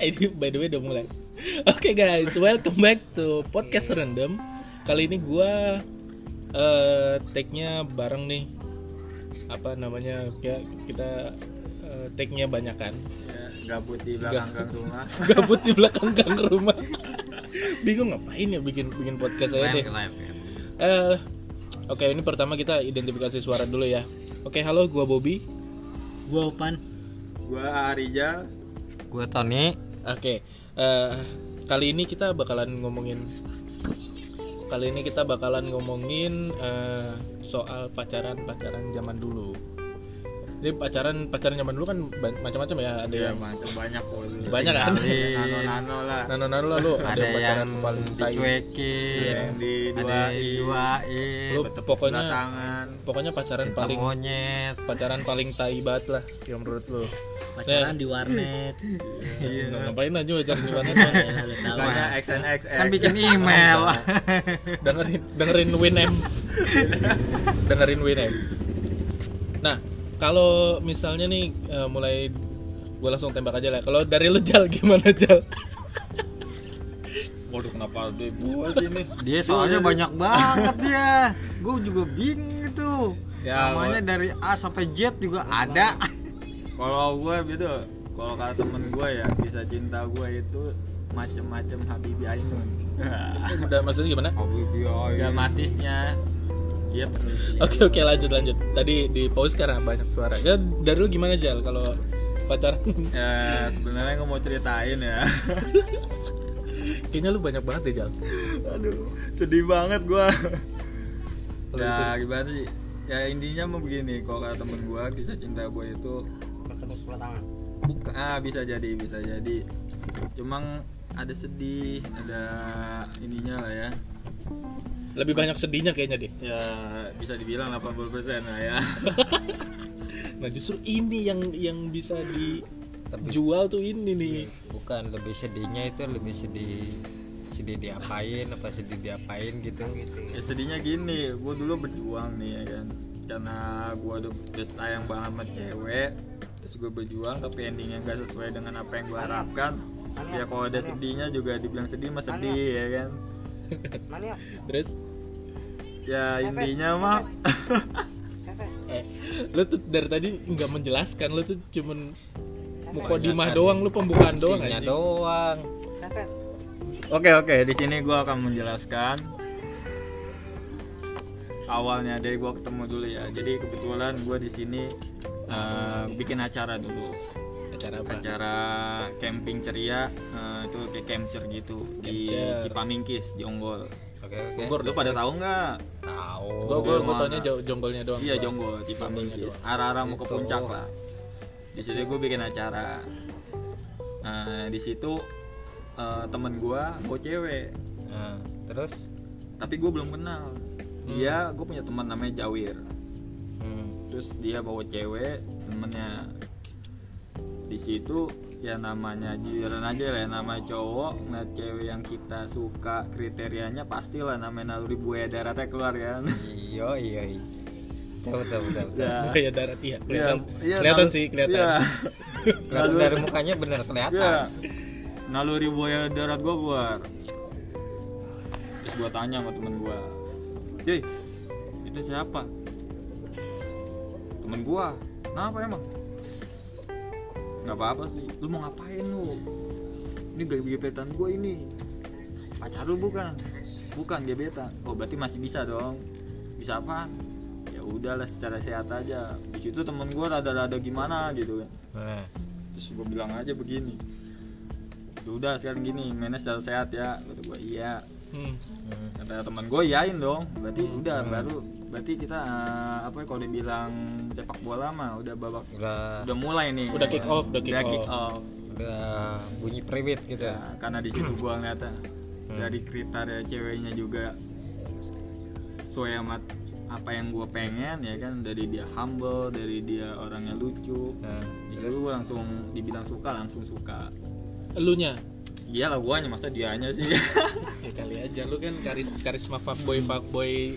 Eh, ini by the way udah mulai. Oke guys, welcome back to podcast random. Kali ini gua eh take-nya bareng nih. Apa namanya? Ya kita eh, take-nya banyak kan. Ya, gabut di belakang gang rumah. Gabut di belakang gang rumah. Bingung ngapain ya bikin bikin podcast aja deh. Eh Oke, ini pertama kita identifikasi suara dulu ya. Oke, halo, gua Bobby. Gua Opan. Gua Arija. Gua Tony. Oke, eh, kali ini kita bakalan ngomongin kali ini kita bakalan ngomongin eh, soal pacaran pacaran zaman dulu. Jadi pacaran pacaran zaman dulu kan macam-macam ya, ada Ya, yang macam banyak kok. Banyak kan? Nano-nano lah. nano nano lah lu, ada, Ada yang pacaran yang paling tai. dicuekin, Yang di ada diduain, Lu pokoknya Belakangan. pokoknya pacaran cinta paling monyet. pacaran paling tai banget lah yang menurut lu. pacaran di warnet Iya. Ngapain aja pacaran di ya lu tahu Banyak XNX. Kan bikin email. dengerin dengerin Winem dengerin Winem nah kalau misalnya nih eh, mulai gue langsung tembak aja lah kalau dari lu Jal gimana Jal Waduh, kenapa ada gua sih nih? dia soalnya banyak banget dia. Gua juga bingung itu. Ya, Namanya dari A sampai Z juga ada. Kalau gua beda. Kalau kata temen gua ya, bisa cinta gua itu macem-macem Habibie Ainun. udah maksudnya gimana Dramatisnya. Yep. oke oke lanjut lanjut tadi di pause karena banyak suara ya dari lu gimana Jal kalau pacaran Ya, sebenarnya gua mau ceritain ya. kayaknya lu banyak banget deh Jal Aduh, sedih banget gua. Kalau ya gimana sih? Ya intinya mau begini, kalau kata temen gua kisah cinta gua itu bukan ah bisa jadi bisa jadi. Cuma ada sedih, ada ininya lah ya. Lebih banyak sedihnya kayaknya deh Ya bisa dibilang 80% lah ya. nah justru ini yang yang bisa dijual tuh ini nih Bukan lebih sedihnya itu lebih sedih sedih diapain apa sedih diapain gitu ya sedihnya gini, gua dulu berjuang nih ya kan. Karena gua udah sayang banget sama cewek, terus gue berjuang tapi endingnya nggak sesuai dengan apa yang gua harapkan. Ya kalau ada sedihnya juga dibilang sedih mah sedih ya kan. Terus? Ya intinya mah. Eh lu tuh dari tadi nggak menjelaskan lu tuh cuman mukodimah doang lu pembukaan doang aja doang. Oke oke di sini gua akan menjelaskan. Awalnya dari gua ketemu dulu ya. Jadi kebetulan gua di sini eh, bikin acara dulu, acara apa acara camping ceria eh, itu kayak camper gitu di Camper. Cipamingkis di Onggol. oke oke Bogor Lu pada tahu nggak? tahu gua gua Di jo- jonggolnya doang Iya Jonggol Cipamingkis. Arah-arah mau ke Itu. puncak lah. Di situ gue bikin acara. Nah di situ eh, temen gua bawa cewek. nah, terus tapi gue belum kenal dia gue punya teman namanya Jawir Hmm. terus dia bawa cewek temennya di situ ya namanya jujuran aja lah ya, nama cowok ngeliat cewek yang kita suka kriterianya pastilah namanya naluri buaya daratnya keluar kan iyo iyo iyo. tahu tahu tahu ya Buaya darat iya kelihatan iya, kelihatan nal- sih kelihatan iya. Kelihatan dari mukanya bener kelihatan Iya. naluri buaya darat gue keluar terus gue tanya sama temen gue Cuy, itu siapa? Temen gue Kenapa emang? Gak apa-apa sih. Lu mau ngapain lu? Ini gak gebetan gue ini. Pacar lu bukan? Bukan gebetan. Oh berarti masih bisa dong. Bisa apa? Ya udahlah secara sehat aja. Di situ temen gue rada-rada gimana gitu. Kan terus gue bilang aja begini. "Ya udah sekarang gini mainnya secara sehat ya. Kata gue iya. Hmm. Hmm. kata teman gue iyain dong. Berarti udah baru berarti kita eh, apa ya kalau dibilang sepak bola mah udah babak udah. udah mulai nih. Udah kick off, udah kick kick off. off. udah bunyi priwit gitu Ya, karena di situ gue ngeliatnya Hmm. dari kriteria ceweknya juga sesuai amat apa yang gue pengen ya kan? Dari dia humble dari dia orangnya lucu. Nah, di situ gue langsung dibilang suka langsung suka. Elunya iyalah guanya masa dianya sih ya kali aja lu kan karis karisma fuckboy fuckboy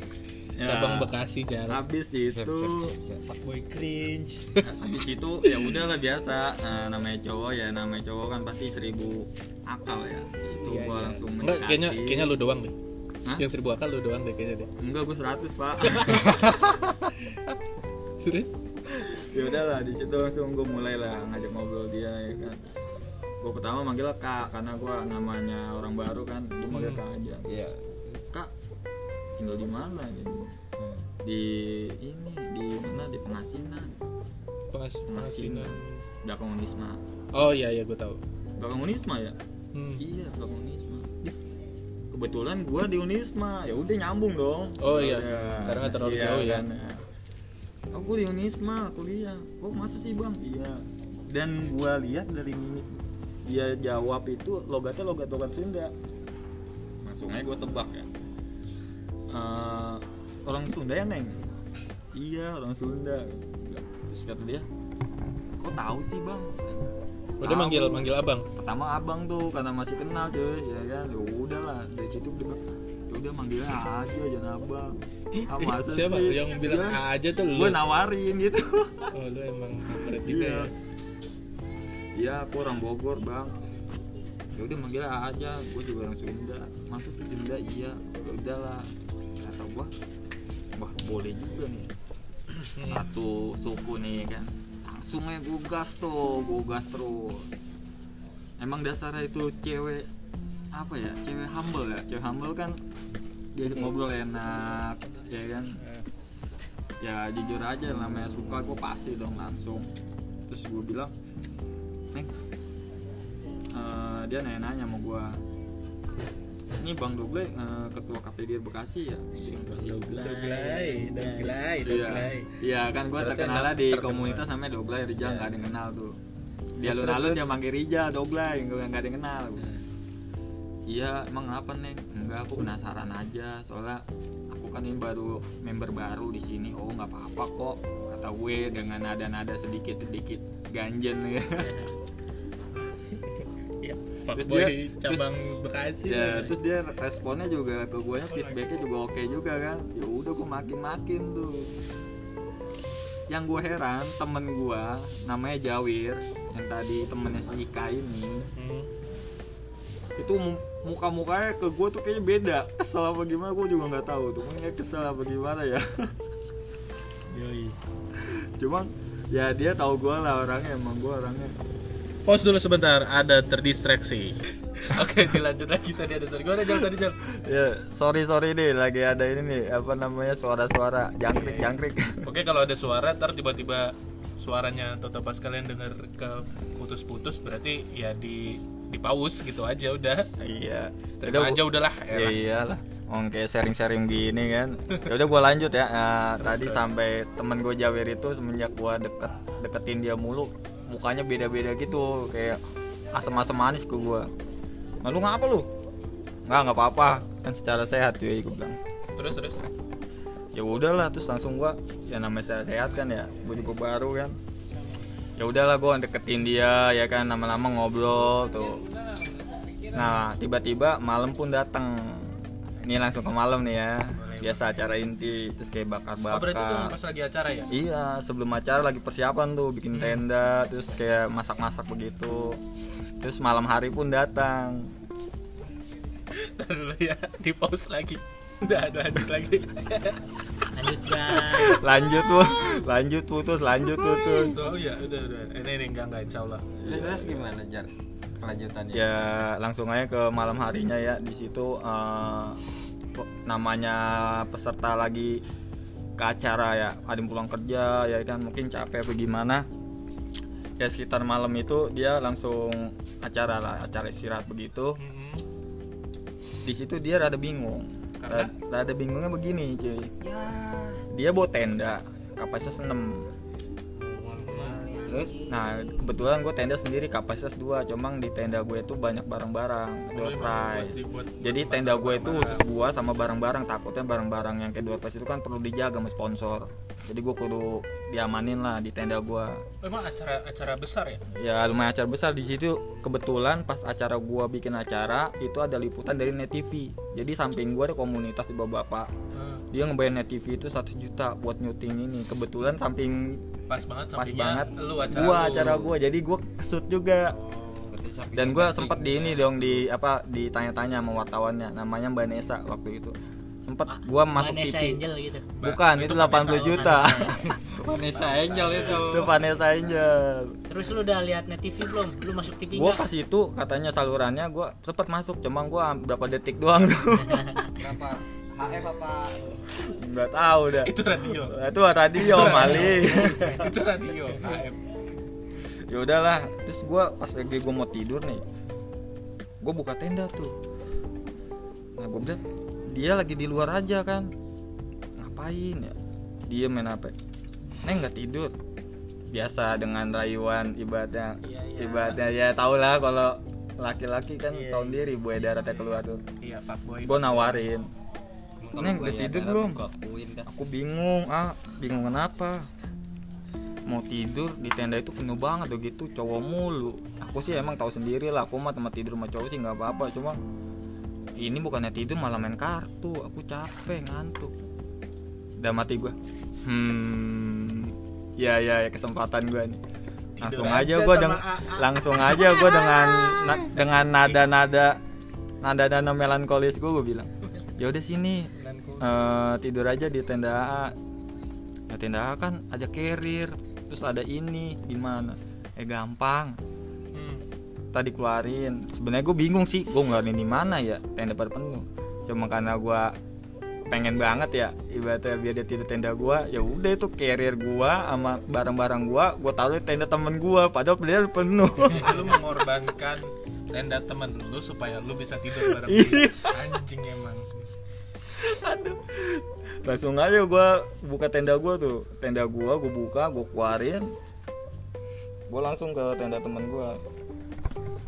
Ya. cabang Bekasi jalan habis itu siap, siap. Fuckboy cringe. habis itu ya udahlah biasa Nah, namanya cowok ya namanya cowok kan pasti seribu akal ya di situ Iya, gua iya. langsung Enggak, kayaknya kayaknya lu doang deh Hah? yang seribu akal lu doang deh kayaknya deh enggak gua 100 pak serius ya udahlah di situ langsung gue mulai lah ngajak ngobrol dia ya kan gue pertama manggil kak karena gue namanya orang baru kan gue manggil Hmm. kak aja. Iya. kak tinggal di mana gitu Hmm. di ini di mana? Di pengasinan. Pas pengasinan. Belakang unisma. Oh iya iya gue tahu. Belakang unisma ya? Hmm. iya belakang unisma. Ih, kebetulan gue di unisma. Ya udah nyambung dong. Oh iya, Ya, karena nggak terlalu iya jauh ya. kan, oh gue di unisma kuliah. Oh masa sih bang? Iya. Dan gue lihat dari mimik dia jawab itu logatnya logat logat Sunda. Langsung aja gue tebak ya. Eh, orang Sunda ya neng? Iya orang Sunda. Terus kata dia kok tahu sih bang? Udah Tahu. manggil manggil abang? Pertama abang tuh karena masih kenal cuy. Ya kan? Ya udah lah dari situ dia bilang, ya udah manggilnya aja jangan abang. Ah, masa siapa sih? yang bilang Iya. A aja tuh lu? Gue nawarin gitu. Oh lu emang kampret juga iya. ya iya aku orang Bogor bang. Ya udah manggilnya A aja. Gue juga orang Sunda. Masa sih Sunda? Iya. Ya udah lah kata gue wah boleh juga nih. Hmm. satu suku nih kan. Langsung aja gue gas tuh. Gue gas terus. Emang dasarnya itu cewek apa ya? Cewek humble ya? Cewek humble kan dia ngobrol enak ya kan? Ya jujur aja namanya suka gue pasti dong langsung. Terus gue bilang dia nanya-nanya sama gue ini bang Doble eh, ketua KPD Bekasi ya doglai, Iya, doglai. iya kan gue Berarti terkenal di terkenal. komunitas namanya Doglay Rijal Iya. nggak ada yang kenal tuh. Dia Terus, alun-alun terus, dia manggil Rijal Doglay gue nggak ada yang kenal. Hmm. Iya emang apa neng? Enggak aku penasaran aja soalnya aku kan ini baru member baru di sini. Oh nggak apa-apa kok kata gue dengan nada-nada sedikit sedikit ganjen ya. Terus fuckboy dia- cabang Bekasi. ya lah. terus dia responnya juga ke gue feedbacknya juga oke juga kan. Ya udah gue makin makin tuh. Yang gue heran temen gue namanya Jawir yang tadi temennya si Ika ini Hmm. itu mu- muka-mukanya ke gue tuh kayaknya beda kesel apa gimana gue juga nggak tahu tuh mungkin kesel apa gimana ya Yoi. cuman ya dia tahu gue lah orangnya emang gue orangnya Pause dulu sebentar, ada terdistraksi. Oke, dilanjut lagi tadi ada Gimana jam tadi jam? ya sorry sorry deh lagi ada ini nih apa namanya suara-suara jangkrik jangkrik Oke, kalau ada suara, ntar tiba-tiba suaranya atau pas kalian denger ke putus-putus berarti ya di di pause gitu aja udah. iya Terima aja udahlah. ya elah. iyalah kayak sharing-sharing gini kan ya udah gue lanjut ya Nah, tadi terus. sampai temen gue Jawir itu semenjak gue deket deketin dia mulu mukanya beda-beda gitu kayak asam-asam manis ke gue nah, lu ngapa lu? Nggak nggak apa-apa. Kan secara sehat cuy gue bilang. Terus terus. ya udahlah terus langsung gua ya namanya secara sehat kan ya gue juga baru kan. Ya udahlah gua deketin dia ya kan lama-lama ngobrol tuh. Nah tiba-tiba malam pun datang ini langsung ke malam nih ya biasa acara inti terus kayak Oh, berarti itu pas lagi acara ya? iya sebelum acara lagi persiapan tuh bikin tenda terus kayak masak-masak begitu terus malam hari pun datang dulu ya, di pause lagi. Udah, ada lanjut lagi. Lanjut guys. lanjut tuh lanjut putus lanjut putus Oh iya, udah udah. Ini ini enggak enggak insya Allah. Terus terus gimana jar kelanjutannya? ya langsung aja ke malam harinya ya di situ kok namanya peserta lagi ke acara ya ada yang pulang kerja ya kan mungkin capek apa gimana ya sekitar malam itu dia langsung acara lah acara istirahat begitu Mm-mm. di situ dia rada bingung Karena? Rada, rada bingungnya begini cuy Ya. dia bawa tenda kapasitas 6 terus Nah kebetulan gue tenda sendiri kapasitas dua, Cuma di tenda gue itu banyak barang-barang door Oh, prize. Jadi buat tenda gue itu khusus gua sama barang-barang takutnya barang-barang yang kayak door prize itu kan perlu dijaga sama sponsor. Jadi gue kudu diamanin lah di tenda gua. Emang acara acara besar ya? Ya lumayan acara besar di situ. Kebetulan pas acara gua bikin acara itu ada liputan dari Net TV. Jadi samping gua ada komunitas di bapak-bapak. Hmm, Dia ngebayar Net TV itu satu juta buat nyuting ini. Kebetulan samping pas banget pas banget lu acara gua lu. acara gua. Jadi gua kesut juga. samping Dan gua sempat di ya. ini dong di apa ditanya-tanya sama wartawannya. Namanya Mbak Nesa waktu itu. Sempat gua masuk Vanessa TV. Angel gitu Bukan, Itu itu, Vanessa 80 juta. Vanessa Angel itu itu Vanessa Angel. terus lu udah lihat net TV belum lu masuk TV Gua pas itu katanya salurannya gua sempat masuk, cuma gua berapa detik doang tuh. berapa HF apa Nggak tahu dah. Itu radio. Itu radio maling. itu radio AM. ya udahlah terus gua pas lagi gua mau tidur nih gua buka tenda tuh nah gua bilang dia lagi di luar aja kan ngapain ya dia main apa neng nggak tidur biasa dengan rayuan ibaratnya Iya, iya. ibaratnya ya tau lah kalau laki-laki kan Iya, tahun diri buaya daratnya keluar tuh Iya, Pak Boy. gua nawarin Neng, udah tidur belum? aku bingung ah bingung kenapa? Mau tidur di tenda itu penuh banget tuh gitu cowok mulu. Aku sih emang tahu sendiri lah aku mah tempat tidur sama cowok sih nggak apa-apa cuma ini bukannya tidur malah main kartu. Aku capek ngantuk. Udah mati gua? Hmm ya ya ya, kesempatan gua nih. Langsung aja aja gua sama deng- AA. langsung aja gua dengan na- dengan nada-nada nada-nada melankolis gua gua bilang. Ya udah sini eh, tidur aja di tenda AA nah tenda AA kan ada carrier terus ada ini gimana eh gampang Hmm. tadi keluarin sebenarnya gue bingung sih gue ngeluarin di mana ya tenda pada penuh cuma karena gue pengen banget ya ibaratnya biar dia tidur tenda gue ya udah itu carrier gue sama barang-barang gue gue taruh di tenda temen gue padahal dia penuh lu mengorbankan tenda temen lu supaya lu bisa tidur bareng Iya. dia. Anjing emang. Langsung aja gue buka tenda gue tuh. Tenda gue gue buka gue keluarin. Gue langsung ke tenda temen gue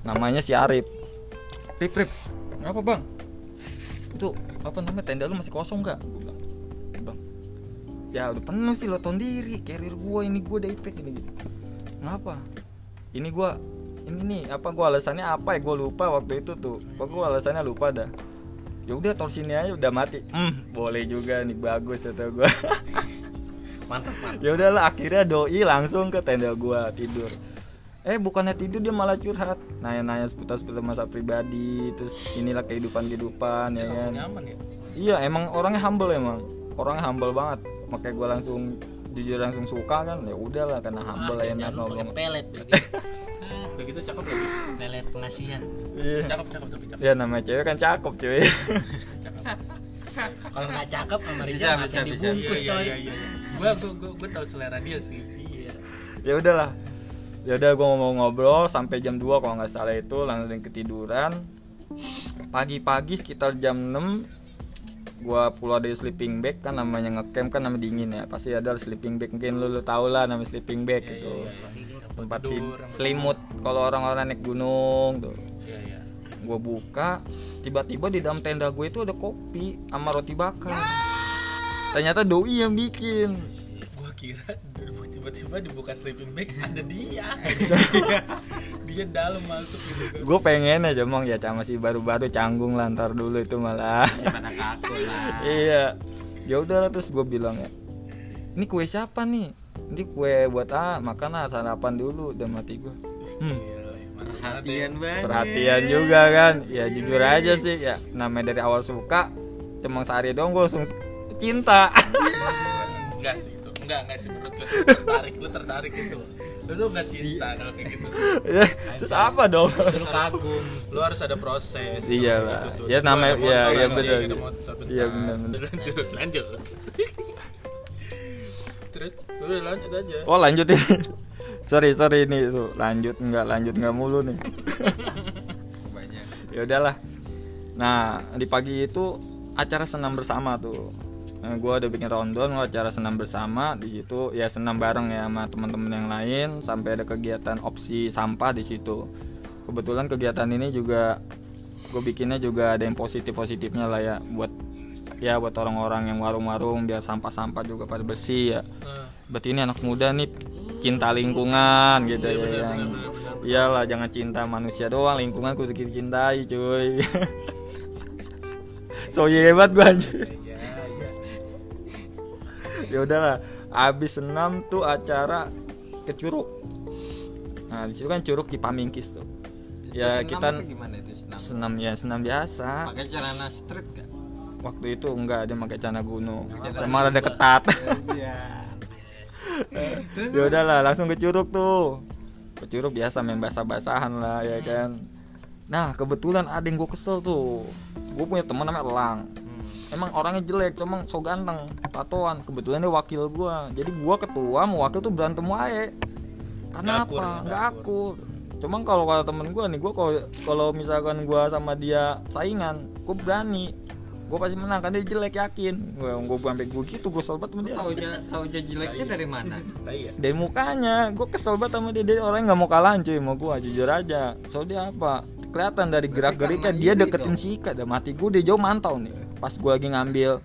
namanya si Arif. Rip Rip. Apa bang? Itu apa namanya tenda lu masih kosong nggak? Bilang, bang ya udah penuh sih lo tahun diri carrier gue ini gue ipek ini gitu ngapa ini gue ini nih apa gue alasannya apa ya? Gue lupa waktu itu tuh. Kok gue alasannya lupa dah ya udah sini aja udah mati. Hmm. Boleh juga nih bagus kata gue mantap mantap. Ya udahlah akhirnya doi langsung ke tenda gua tidur. Eh bukannya tidur dia malah curhat. Nanya-nanya seputar seputar masa pribadi terus inilah kehidupan kehidupan ya kan. nyaman ya. iya emang orangnya humble emang. Orangnya humble banget. Makanya gua langsung jujur langsung suka kan. Ya udahlah karena humble ah, enak pakai ngobrol pelet begitu. Udah gitu cakep lagi. pelet pengasihan iya Cakep cakep cakep. ya namanya cewek kan cakep cuy kalau nggak cakep sama Rizal bisa, bisa. Iya dibungkus iya coy iya iya. Gua gua gua, gua tahu selera dia sih. iya ya udahlah ya udah gue mau ngobrol sampai jam 2 kalau nggak salah itu langsung ketiduran pagi-pagi sekitar jam 6 gua keluar dari sleeping bag kan namanya ngecamp kan namanya dingin ya pasti ada sleeping bag mungkin lu, lu tau lah namanya sleeping bag Iya, gitu iya, iya. tempat Tidur, selimut kalau orang-orang naik gunung tuh Iya iya. gua buka tiba-tiba di dalam tenda gue itu ada kopi sama roti bakar. Ternyata doi yang bikin. Gua kira tiba-tiba dibuka sleeping bag ada dia. dia dalam masuk gitu kan. gue pengen aja emang ya sama si baru-baru canggung lah ntar dulu itu malah. Lah. Iya. Ya udahlah terus gue bilang ya ini kue siapa nih? Ini kue buat ah makan ah sarapan dulu udah mati gue hmm, perhatian banget perhatian juga kan ya jujur aja sih ya namanya dari awal suka cuma sehari doang gue langsung cinta Enggak sih itu. Enggak enggak sih menurut gue tertarik lu tertarik itu. Lu tuh enggak cinta kalau kayak gitu. Ya, terus apa dong Lu kagum. Lu harus ada proses. Iya lah. gitu tuh. Ya, Lu namanya- ya, iya, gitu, motor, bentar. Iya, bener. Lanjut, lanjut. Terus, udah lanjut aja. oh lanjut ini sorry sorry ini tuh lanjut nggak lanjut nggak mulu nih. Banyak. Ya udahlah. Nah di pagi itu acara senam bersama tuh. Gue udah bikin rondon acara senam bersama. Di situ ya senam bareng ya sama teman-teman yang lain. Sampai ada kegiatan opsi sampah di situ. Kebetulan kegiatan ini juga gue bikinnya juga ada yang positif positifnya lah ya. Buat ya buat orang-orang yang warung-warung biar sampah-sampah juga pada bersih ya. Nah, berarti ini anak muda nih cinta lingkungan gitu Iya, ya benar, yang iyalah jangan cinta manusia doang lingkungan kudu kita cintai cuy. So hebat gua anjir iya, iya. ya udahlah abis senam tuh acara ke curug nah di situ kan curug Cipamingkis tuh. Ya Senam kita itu gimana itu senam? Senam ya senam biasa. Pakai celana street gak waktu itu enggak dia pakai celana gunung. Sama ada ketat. Iya terus ya udahlah langsung ke curug tuh. Ke curug biasa main basah-basahan lah ya kan. Nah kebetulan ada yang gue kesel tuh. Gue punya teman namanya Elang. Hmm. emang orangnya jelek cuma so ganteng tatoan. Kebetulan dia wakil gue jadi gue ketua mau wakil tuh berantem wae. Karena akur, apa? nggak akur. cuma kalau kata temen gue nih gue kalau kalau misalkan gue sama dia saingan gue berani gue pasti menang kan dia jelek yakin. Gue gue sampai gue gitu gue banget sama dia. Tahu aja tahu aja jeleknya dari mana? Ya. Dari mukanya gue kesel banget sama dia. Dia orang nggak mau kalahan cuy mau gue jujur aja. So dia apa? Kelihatan dari gerak geriknya dia deketin si Ika dan mati gue dia jauh mantau nih. Pas gue lagi ngambil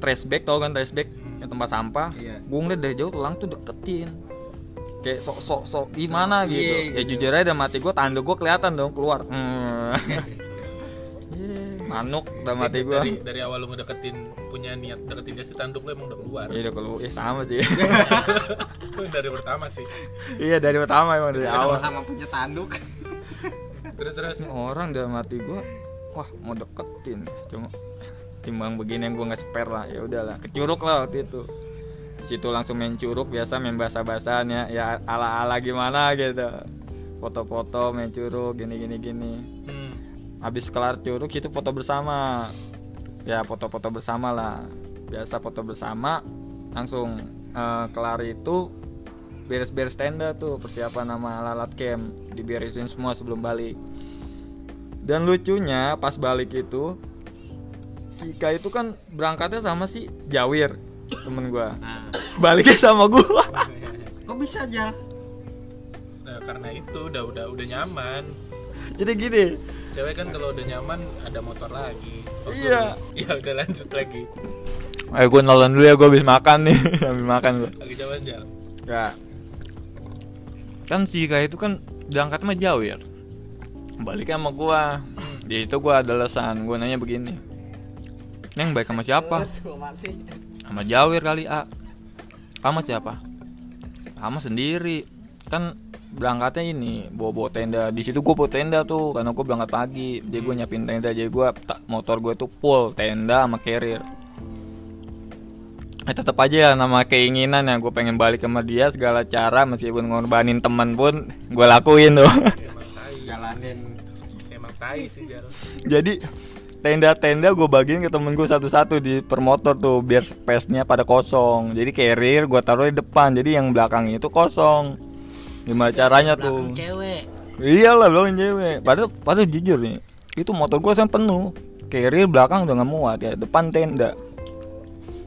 trash bag tau kan trash bag yang tempat sampah. Iya. gue ngeliat dari jauh telang tuh deketin. Kayak sok sok sok gimana Iya, gitu. ya gitu. jujur aja dan mati gue tanda gue kelihatan dong keluar. Hmm. Manuk udah mati gue dari dari awal lu ngedeketin punya niat deketin dia si tanduk lu emang udah keluar. Iya udah keluar, ya sama sih. dari pertama sih. Iya dari pertama emang dari awal. sama-sama punya tanduk. Terus terus. Ini orang dalam hati gue wah mau deketin. Cuma timbang begini yang gue nggak spare lah. Ya udahlah ke curug lah waktu itu. Di situ langsung main curug biasa main basah-basahan ya. Ya ala ala gimana gitu. Foto-foto main curug gini gini gini. Hmm. Habis kelar curug itu foto bersama. Ya foto-foto bersama lah. Biasa foto bersama langsung eh, kelar itu beres-beres tenda tuh persiapan nama lalat camp diberesin semua sebelum balik. Dan lucunya pas balik itu si Ika itu kan berangkatnya sama si Jawir temen gua. Nah baliknya sama gua. Kok bisa aja nah, karena itu udah udah udah nyaman. Jadi gini cewek kan kalau udah nyaman ada motor lagi Waktu Iya. iya udah lanjut lagi ayo gua nolong dulu ya gua habis makan nih habis makan gua lagi jalan jalan Ya. Kan si Ika itu kan berangkat sama Jawir. Balik sama gua. Di itu gua ada alasan. Gua nanya begini. Neng baik sama siapa? Sama Jawir kali, A. Sama siapa? Sama sendiri. Kan berangkatnya ini bawa bawa tenda. Di situ gua bawa tenda tuh karena gua berangkat pagi. Jadi gua nyiapin tenda. Jadi gua ta- motor gue tuh full tenda sama carrier. Eh tetap aja ya nama keinginan ya gue pengen balik sama dia segala cara meskipun ngorbanin teman pun gue lakuin tuh. emang tai. Jalanin. Emang tai sih jalan Jadi tenda-tenda gue bagiin ke temen gue satu-satu di per motor tuh biar space-nya pada kosong. Jadi carrier gue taruh di depan. Jadi yang belakang itu kosong. Gimana caranya tuh? cewek Iyalah belakang cewek. Padahal padahal jujur nih itu motor gue sampai penuh. Carrier belakang udah nggak muat ya depan tenda.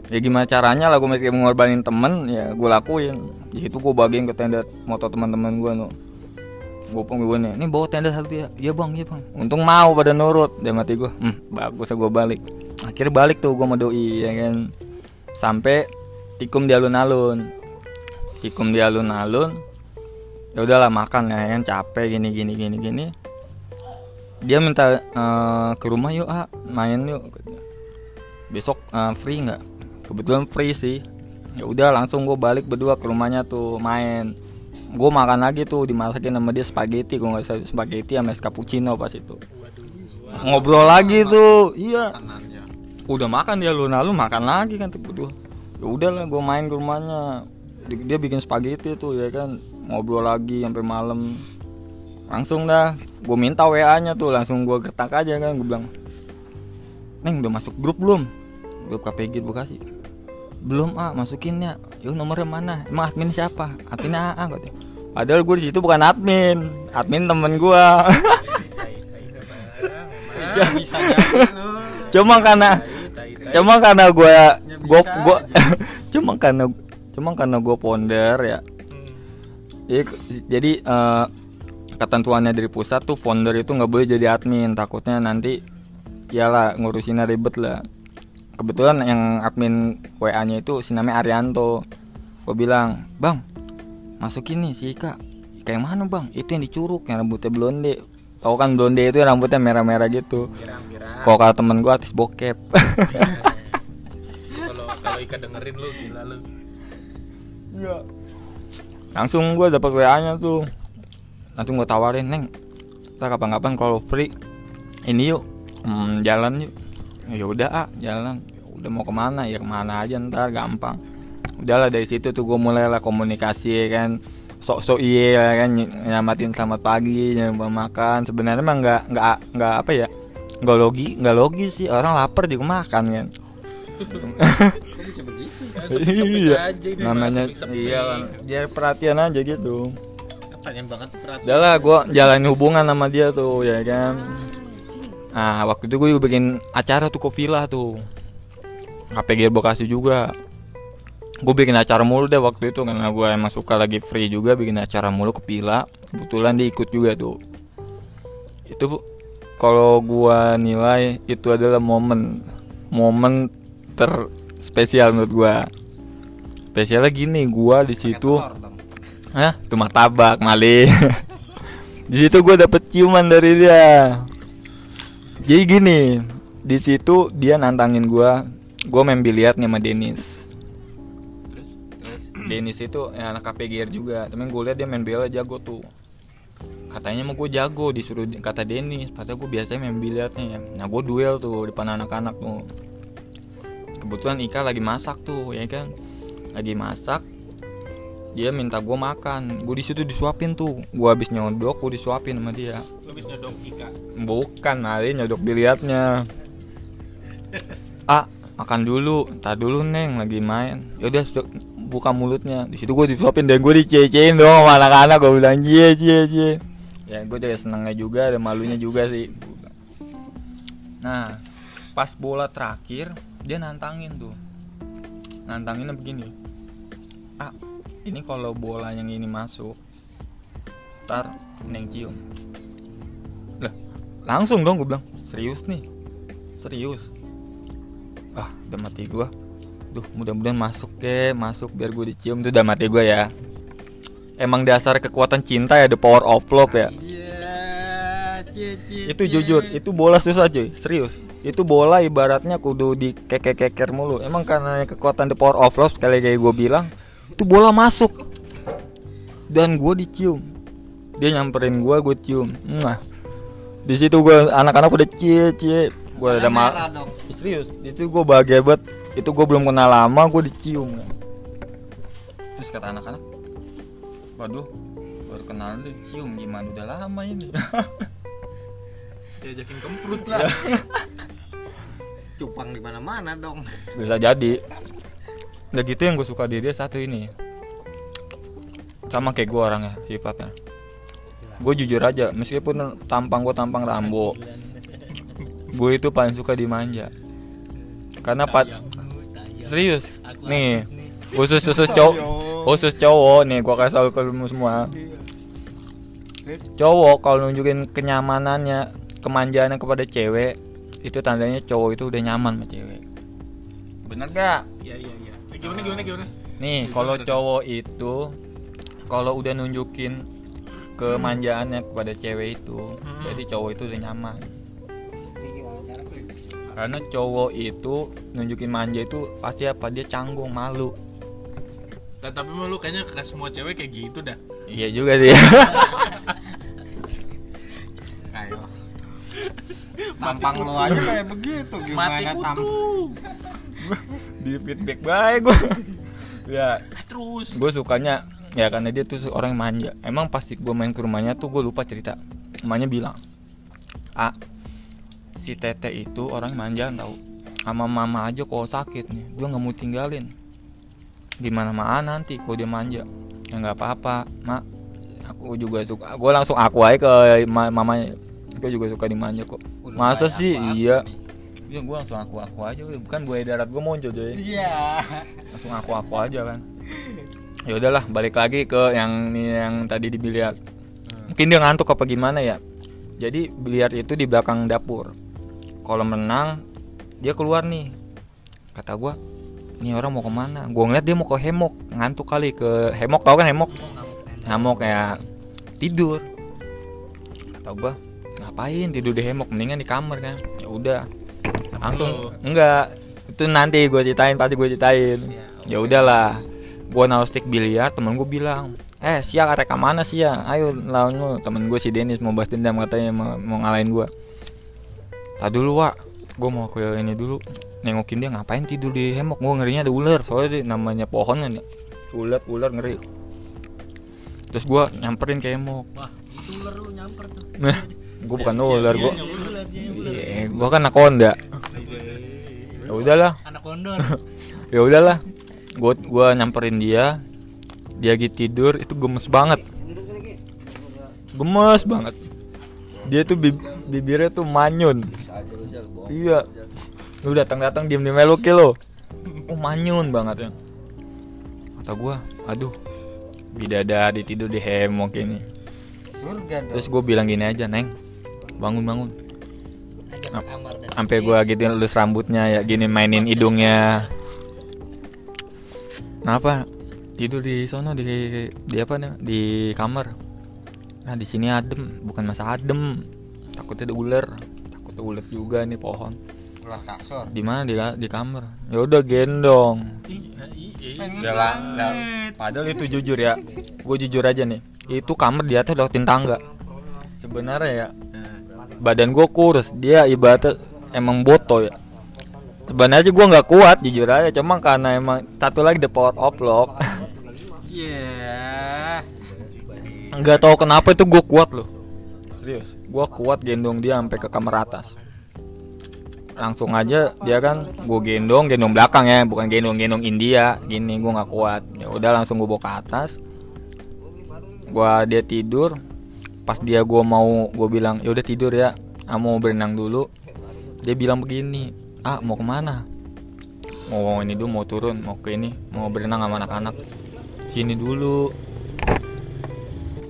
Ya gimana caranya lah gue mesti mengorbanin temen ya gue lakuin. Di situ gue bagiin ke tenda motor teman-teman gue nuh. Gue pun gue nih, ini bawa tenda satu ya. Iya bang, iya bang. Untung mau pada nurut. Dia mati gue, hmm, bagus gue balik. Akhirnya balik tuh gue sama doi ya kan. Sampai tikum di alun-alun. Tikum di alun-alun. Ya udahlah makan ya kan capek gini gini gini gini. Dia minta eh, ke rumah yuk ah main yuk. Besok eh, free nggak? Kebetulan free sih. Ya udah langsung gue balik berdua ke rumahnya tuh main. Gue makan lagi tuh dimasakin sama dia spaghetti gue nggak salah spaghetti sama es cappuccino pas itu. Ngobrol lagi tuh, iya udah makan dia lu lalu makan lagi kan tuh ya udahlah gue main ke rumahnya Di- dia bikin spaghetti tuh ya kan ngobrol lagi sampai malam. Langsung dah gue minta wa nya tuh langsung gue getak aja kan gue bilang neng udah masuk grup belum? Grup KPG gue kasih belum ah masukinnya yuk nomornya mana? Emang admin siapa? Adminnya AA katanya. Padahal gue di situ bukan admin admin temen gue cuma karena cuma karena gue gue gue cuma karena cuma karena gue founder ya. Jadi, jadi eh, ketentuannya dari pusat tuh founder itu nggak boleh jadi admin. Takutnya nanti iyalah ngurusinnya ribet lah. Kebetulan yang admin WA nya itu si namanya Arianto. Gue bilang bang masukin nih si Ika. Kayak mana bang? Itu yang dicuruk yang rambutnya blonde. Tau kan blonde itu yang rambutnya merah-merah gitu. Kalau kata temen gue artis bokep. Kalau kalau Ika dengerin lu gila lu. Langsung gue dapet WA nya tuh. Langsung gue tawarin neng kita kapan-kapan kalau free. Ini yuk hmm, jalan yuk. Ya udah ah jalan. Ya udah mau ke mana? Ya ke mana aja ntar gampang. Udahlah dari situ tuh gue mulailah komunikasi ya kan. Sok-sok iya ya kan ny- nyamatin selamat pagi nyamatin makan. Sebenarnya emang nggak nggak nggak apa ya nggak logi nggak logis sih. Orang lapar juga makan kan Iya. namanya iya biar perhatian aja gitu. Pengen banget perhatian. Udah lah gue jalanin hubungan sama dia tuh ya kan? Nah waktu itu gue bikin acara tuh ke villa tuh. KPG Bekasi juga. Gue bikin acara mulu deh waktu itu Karena gue emang suka lagi free juga Bikin acara mulu ke villa. Kebetulan dia ikut juga tuh. Itu kalau gue nilai itu adalah momen. Momen terspesial menurut gue Spesialnya gini gue di situ. Hah? Itu martabak Mali. di situ gue dapet ciuman dari dia. Jadi gini, di situ dia nantangin gue. Gue main biliar nih sama Denis. Terus Denis itu ya, anak KPGR juga. Tapi gue lihat dia main biliar jago tuh. Katanya mau gue jago disuruh kata Denis. Padahal gue biasanya main biliarnya ya. Nah gue duel tuh di depan anak-anak tuh. Kebetulan Ika lagi masak tuh ya kan. Lagi masak dia minta gue makan. Gue di situ disuapin tuh. Gue habis nyodok gue disuapin sama dia. Lu bisa nyodok Ika. bukan hari nyodok dilihatnya. Ah makan dulu tak dulu neng lagi main. Yaudah buka mulutnya. Di situ gue disuapin dan gue dicecein dong sama anak-anak gue bilang cie cie cie. Ya gue juga senengnya juga ada malunya juga sih. Nah pas bola terakhir dia nantangin tuh. Nantanginnya begini. Ah ini kalau bola yang ini masuk ntar neng cium. Lah langsung dong gue bilang. Serius nih? Serius. Ah udah mati gue duh mudah-mudahan masuk ke masuk biar gue dicium. Tuh udah mati gue ya. Emang dasar kekuatan cinta ya the power of love ya? Iya, cie, cie, itu cie. jujur itu bola susah cuy. Serius. Itu bola ibaratnya kudu di keker mulu. Emang karena kekuatan the power of love sekali kayak gue bilang itu bola masuk. Dan gue dicium. Dia nyamperin gue gue cium. Nah di situ gue anak-anak udah cie cie gue ada mal serius itu gue bahagia banget. Itu gue belum kenal lama gue dicium. Terus kata anak-anak waduh baru kenal dicium gimana? Udah lama ini Diajakin kemprut lah. Cupang di mana-mana dong. bisa jadi. Udah gitu yang gue suka di dia satu ini. Sama kayak gue orangnya sifatnya. Gue jujur aja meskipun tampang gue tampang Rambo gue itu paling suka dimanja karena pat serius? Nih khusus khusus cowok khusus cowok nih gue kasih tau ke semua. Cowok kalau nunjukin kenyamanannya kemanjaannya kepada cewek itu tandanya cowok itu udah nyaman sama cewek bener gak Iya iya iya. Eh, Gimana gimana gimana? nih kalau cowok itu kalau udah nunjukin kemanjaannya kepada cewek itu Hmm. jadi cowok itu udah nyaman karena cowok itu nunjukin manja itu pasti apa dia canggung malu Nah, tapi mah lu kayaknya ke semua cewek kayak gitu dah. iya juga sih Tampang lo aja kayak begitu. Mati gimana tam kutu. di feedback baik gue ya. Eh, Terus. gue sukanya ya karena dia tuh orang manja. Emang pasti gue main ke rumahnya tuh gue lupa cerita. Emaknya bilang ah si tete itu orang manja tau sama mama aja kalau sakit nih dia nggak mau tinggalin. Gimana mana nanti kalau dia manja. Ya nggak apa-apa mak. Aku juga suka. Gue langsung aku aja ke ma- mamanya gue juga suka dimanja kok. Udah masa sih? apa-apa iya. nih. ya gue langsung aku aku aja bukan buaya darat gue muncul coy iya. Langsung aku aku aja kan. Ya udahlah balik lagi ke yang yang tadi di biliar. Mungkin dia ngantuk apa gimana ya? Jadi biliar itu di belakang dapur. Kalau menang dia keluar nih. Kata gua ini orang mau ke mana? Gua ngeliat dia mau ke hemok. Ngantuk kali ke hemok tau kan hemok? Hemok kayak tidur. Kata gua ngapain tidur di hemok? Mendingan di kamar kan? Ya udah. Langsung enggak. Itu nanti gue ceritain pasti gue ceritain. Ya udahlah. Gue naruh stick biliar temen gue bilang eh siang arek mana sih ya ayo lawan lu. Temen gue si Dennis mau bahas dendam katanya mau, mau ngalahin gue tak dulu wa gue mau ke ini dulu. Nengokin dia ngapain tidur di hemok? Gue ngerinya ada ular soalnya dia namanya pohon kan ya. Ular ular ngeri. Terus gue nyamperin ke hemok. Wah, itu ular lu nyamper tuh. Gue bukan ular gue Iya, ular, ular. Iya, gue kan anaconda ya udahlah. Anak kondor. ya udahlah. Gue gua nyamperin dia. Dia lagi tidur itu gemes banget. Gemes banget. Dia tuh bib- bibirnya tuh manyun. Iya. Lu datang datang diem diem meluk lo oh manyun banget ya. Kata gue aduh bidadari tidur di hemok ini. Terus gue bilang gini aja neng bangun bangun sampai gua gitu lulus rambutnya ya gini mainin hidungnya. kenapa tidur di sono di di apa nih di kamar. Nah di sini adem bukan masa adem. Takutnya ada ular. Takutnya ulet juga nih pohon. Keluar kasur. Di mana? Di di kamar. Ya udah gendong. Iya, iya. Udah lah, lah. padahal itu jujur ya. Gue jujur aja nih. Itu kamar di atas lewatin tangga sebenarnya ya badan gue kurus. Dia ibaratnya emang boto ya. Sebenarnya gue nggak kuat jujur aja. Cuma karena emang satu lagi the power of lock nggak tahu kenapa itu gue kuat loh. Serius gue kuat gendong dia sampai ke kamar atas. Langsung aja dia kan gue gendong gendong belakang ya. Bukan gendong gendong India. Gini gue nggak kuat. Ya udah langsung gue bawa ke atas. Gue dia tidur pas dia gue mau gue bilang ya udah tidur ya ah mau berenang dulu dia bilang begini ah mau ke mana mau ini dulu mau turun mau ke ini mau berenang sama anak-anak sini dulu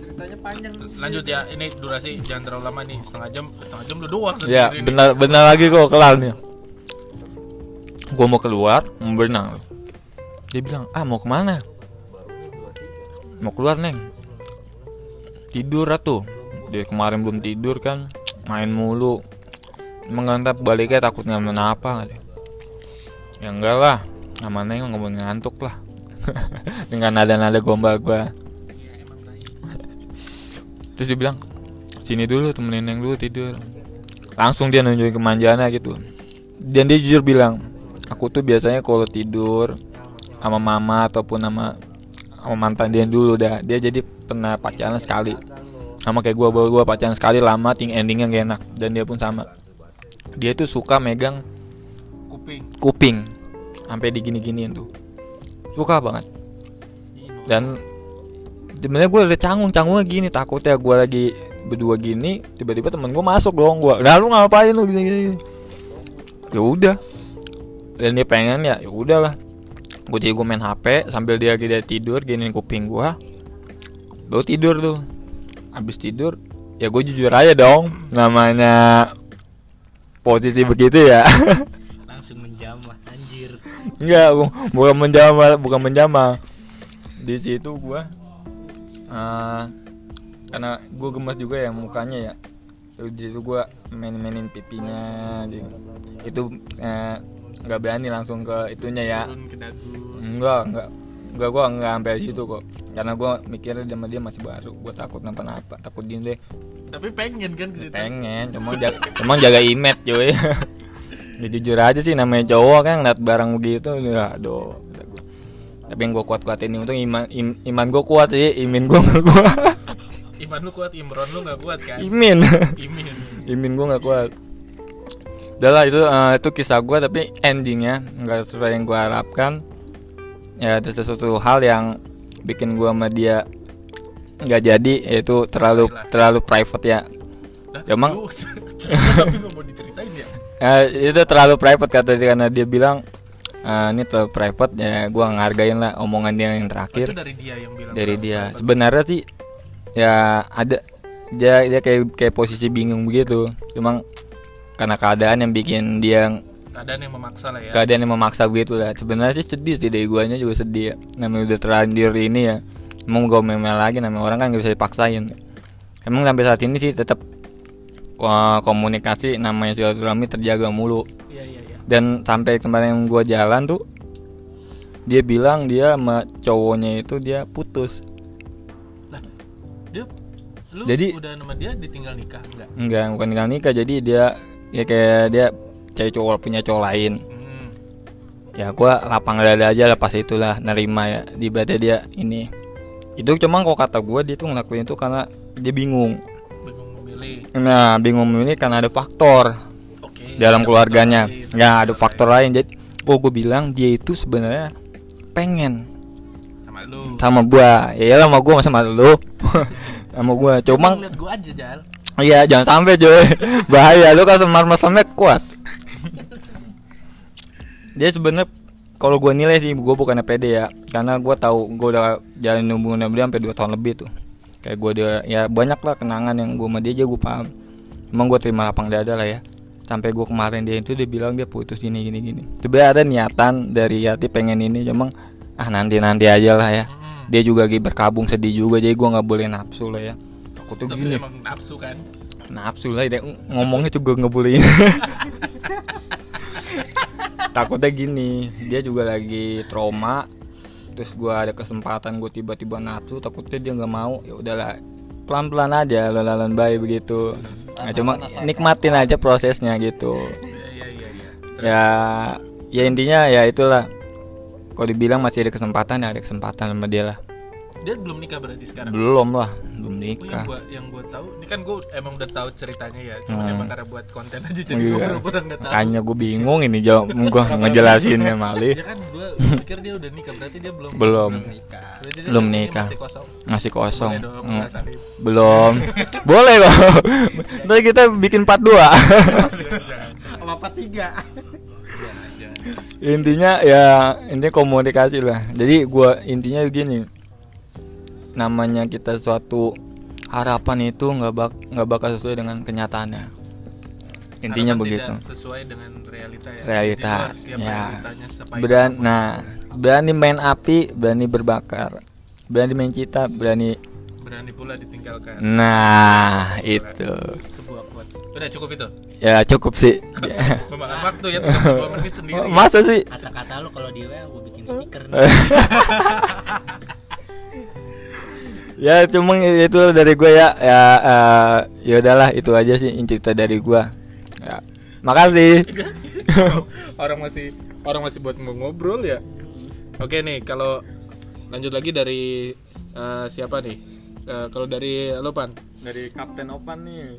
ceritanya panjang Lanjut ya, ini durasi jangan terlalu lama nih, setengah jam, setengah jam lu doang sendiri Ya nih. benar benar lagi kok kelar nih. Gue mau keluar mau berenang. Dia bilang ah mau ke mana? Mau keluar neng. Tidur atuh. Dia kemarin belum tidur kan, main mulu. Mengantap baliknya takutnya kenapa kali. Ya enggak lah, sama neng nggak mau ngantuk lah. Dengan nada-nada gombal gua. Terus dia bilang sini dulu temenin neng dulu tidur langsung dia nunjukin kemanjaannya gitu dan dia jujur bilang aku tuh biasanya kalau tidur sama mama ataupun sama sama mantan dia dulu. Dah dia jadi pernah pacaran sekali. Sama kayak gua baru gua pacaran sekali lama ting endingnya gak enak. Dan dia pun sama. Dia tuh suka megang kuping. kuping. Sampai digini-giniin tuh. Suka banget. Dan sebenarnya gue udah canggung canggungnya gini. Takutnya gue lagi berdua gini tiba-tiba temen gue masuk dong gue nah lu ngapain lu gini gini ya udah. Dan dia pengen ya ya udahlah gue jadi gue main hp sambil dia dia tidur giniin kuping gue baru tidur tuh habis tidur ya gue jujur aja dong namanya posisi begitu ya langsung menjamah anjir. Enggak, bu- bukan menjama, bukan menjama. Di situ gua eh karena gua gemes juga ya mukanya ya. Terus di situ gua main-mainin pipinya gitu. Itu eh, nggak berani langsung ke itunya ya. Turun ke dagu. Enggak, enggak. Enggak gua enggak sampai situ kok. Karena gua mikirnya sama dia masih baru, gua takut kenapa-napa, takut dia deh Tapi pengen kan ke situ. pengen cuma jaga, cuma jaga image cuy ya jujur aja sih namanya cowok kan ngeliat barang begitu ya aduh tapi yang gue kuat kuatin ini untung iman im- iman gue kuat sih imin gue nggak kuat Iman lu kuat, Imron lu gak kuat kan? imin Imin. imin gue nggak kuat udah lah itu eh, itu kisah gue tapi endingnya nggak sesuai yang gue harapkan. Ya ada sesuatu hal yang bikin gue sama dia nggak jadi yaitu terlalu terlalu private ya. Ya, Emang- lu- tapi gak mau diceritain ya? Eh, itu terlalu private kata dia karena dia bilang eh, ini terlalu private ya gua ngargain lah omongan dia yang Oh, terakhir itu dari dia yang bilang dari dia. private. sebenarnya sih ya ada dia dia kayak kayak posisi bingung begitu. Cuma karena keadaan yang bikin dia keadaan yang memaksa lah ya. keadaan yang memaksa begitu lah. Sebenarnya sih sedih sih dari guanya juga sedih. Ya namanya udah terlanjur ini ya. Emang gue memel lagi namanya orang kan gak bisa dipaksain. Emang sampai saat ini sih tetap ko- komunikasi namanya silaturahmi terjaga mulu. Iya iya iya. Dan sampai kemarin gua jalan tuh dia bilang dia sama cowoknya itu dia putus. Dia lu Jadi- udah nama dia ditinggal nikah? Enggak. Enggak bukan tinggal nikah. Jadi dia ya kayak dia cewek cowok punya cowok lain. Hmm. ya gua lapang dada aja lah pas itulah nerima ya. Di badan dia ini. Itu cuma kok kata gua dia tuh ngelakuin itu karena dia bingung. Bingung memilih. Nah bingung ini karena ada faktor oke. dalam ada keluarganya. lain. ya ada faktor lain. Jadi oh gue bilang dia itu sebenarnya pengen sama lu. sama gua. Ya iyalah sama gua masa sama lu. Sama gua. Cuma lihat gua aja jal iya jangan sampai Joy. Bahaya lu kalau semar mesemnya kuat. Dia sebenarnya kalau gua nilai sih gua bukannya pede ya. Karena gua tahu gua udah jalan hubungan sama dia sampai 2 tahun lebih tuh. Kayak gua dia ya banyak lah kenangan yang gua sama dia aja gua paham. Emang gua terima lapang dada lah ya. Sampai gua kemarin dia itu dia bilang dia putus gini gini gini. Sebenarnya ada niatan dari hati pengen ini cuma ah nanti nanti aja lah ya. Dia juga lagi berkabung sedih juga jadi gua nggak boleh nafsu lah ya aku tuh tapi gini. emang nafsu kan? Nafsu lah dia ngomongnya juga ngebolehin takutnya gini dia juga lagi trauma terus gua ada kesempatan gue tiba-tiba nafsu takutnya dia nggak mau ya udahlah pelan-pelan aja lalan baik begitu. Nah, cuma nikmatin aja prosesnya gitu. Iya iya iya ya ya intinya ya itulah. Kalau dibilang masih ada kesempatan ya ada kesempatan sama dia lah dia belum nikah berarti sekarang? Belum lah belum Oh, yang nikah. gua yang gua tahu ini kan gua emang udah tahu ceritanya ya cuma Hmm. emang karena buat konten aja jadi Iya. gua pura-pura nggak tahu. Makanya gue bingung ini jawab gue ngejelasinnya malih ya kan gua pikir dia udah nikah berarti dia belum Belum. nikah. Berarti Belum nikah. masih kosong. Masih kosong. Boleh dong, Hmm. belum. Boleh kok. Ntar kita bikin part 2 apa apa tiga? Intinya ya intinya komunikasi lah. Jadi gua intinya gini namanya kita suatu harapan itu nggak bak nggak bakal sesuai dengan kenyataannya. Intinya Harapan begitu. tidak sesuai dengan realita ya. Realita, ya. Beran, nah berani main api berani berbakar berani main cita berani berani pula ditinggalkan. Nah itu. sebuah quotes. Udah cukup itu? Ya cukup sih. Memakan waktu ya 32 menit sendiri. Masa sih? Kata-kata lu kalau di WA gue bikin stiker nih. ya cuma itu dari gue ya. Ya eh, ya udahlah itu aja sih cerita dari gue ya makasih. Orang masih orang masih buat mau ngobrol ya. Oke nih kalau lanjut lagi dari eh, siapa nih? Eh, kalau dari lo pan? Dari Kapten Opan nih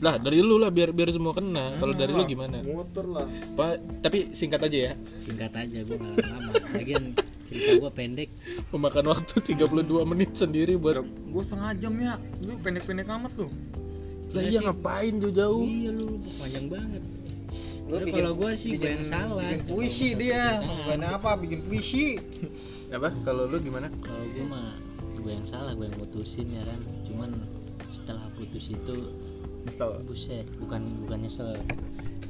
lah dari lu lah biar biar semua kena. Kalau dari lu gimana? muter lah. Pak, tapi singkat aja ya. Singkat aja gue gak lama. Lagian cerita gue pendek. memakan waktu 32 menit sendiri buat gue setengah jam ya. Lu pendek-pendek amat lu. Lah iya ngapain jauh-jauh? Iya lu panjang banget. Udah kalau gue sih gue yang salah. bikin puisi dia. bukan apa bikin puisi. Apa? Kalau lu gimana? Kalau gue mah gue yang salah, gue yang mutusin ya kan. Cuman setelah putus itu misal buset, bukan bukan nyesel.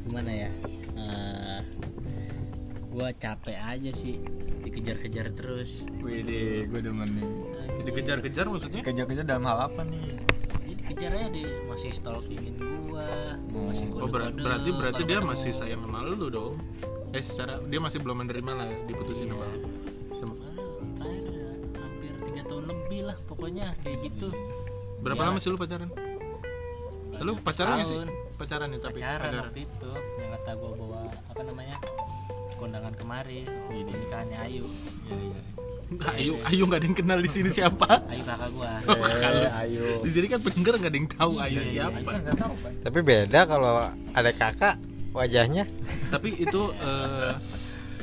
Gimana ya? Eh, gue capek aja sih dikejar-kejar terus. Wih, gue demen nih dikejar-kejar maksudnya kejar-kejar dalam hal apa nih Jadi dikejar aja di masih stalkingin gua, masih oh ber- berarti berarti dia ketemu. masih sayang sama lu dong eh secara dia masih belum menerima lah diputusin sama lu Sama- terakhir ya, hampir tiga tahun lebih lah pokoknya kayak gitu. berapa Ya. lama sih lu pacaran lu pacaran nggak sih? Pacaran ya tapi pacaran waktu itu yang kata gua bawa apa namanya kondangan kemari oh, nikahannya Ayu. Ayo ayo nggak ada yang kenal di sini siapa? Ayu kakak gua. Eh, ayo di sini kan pendengar nggak ada yang tahu Iya, ayo siapa. tapi beda kalau ada kakak wajahnya. Tapi itu eh,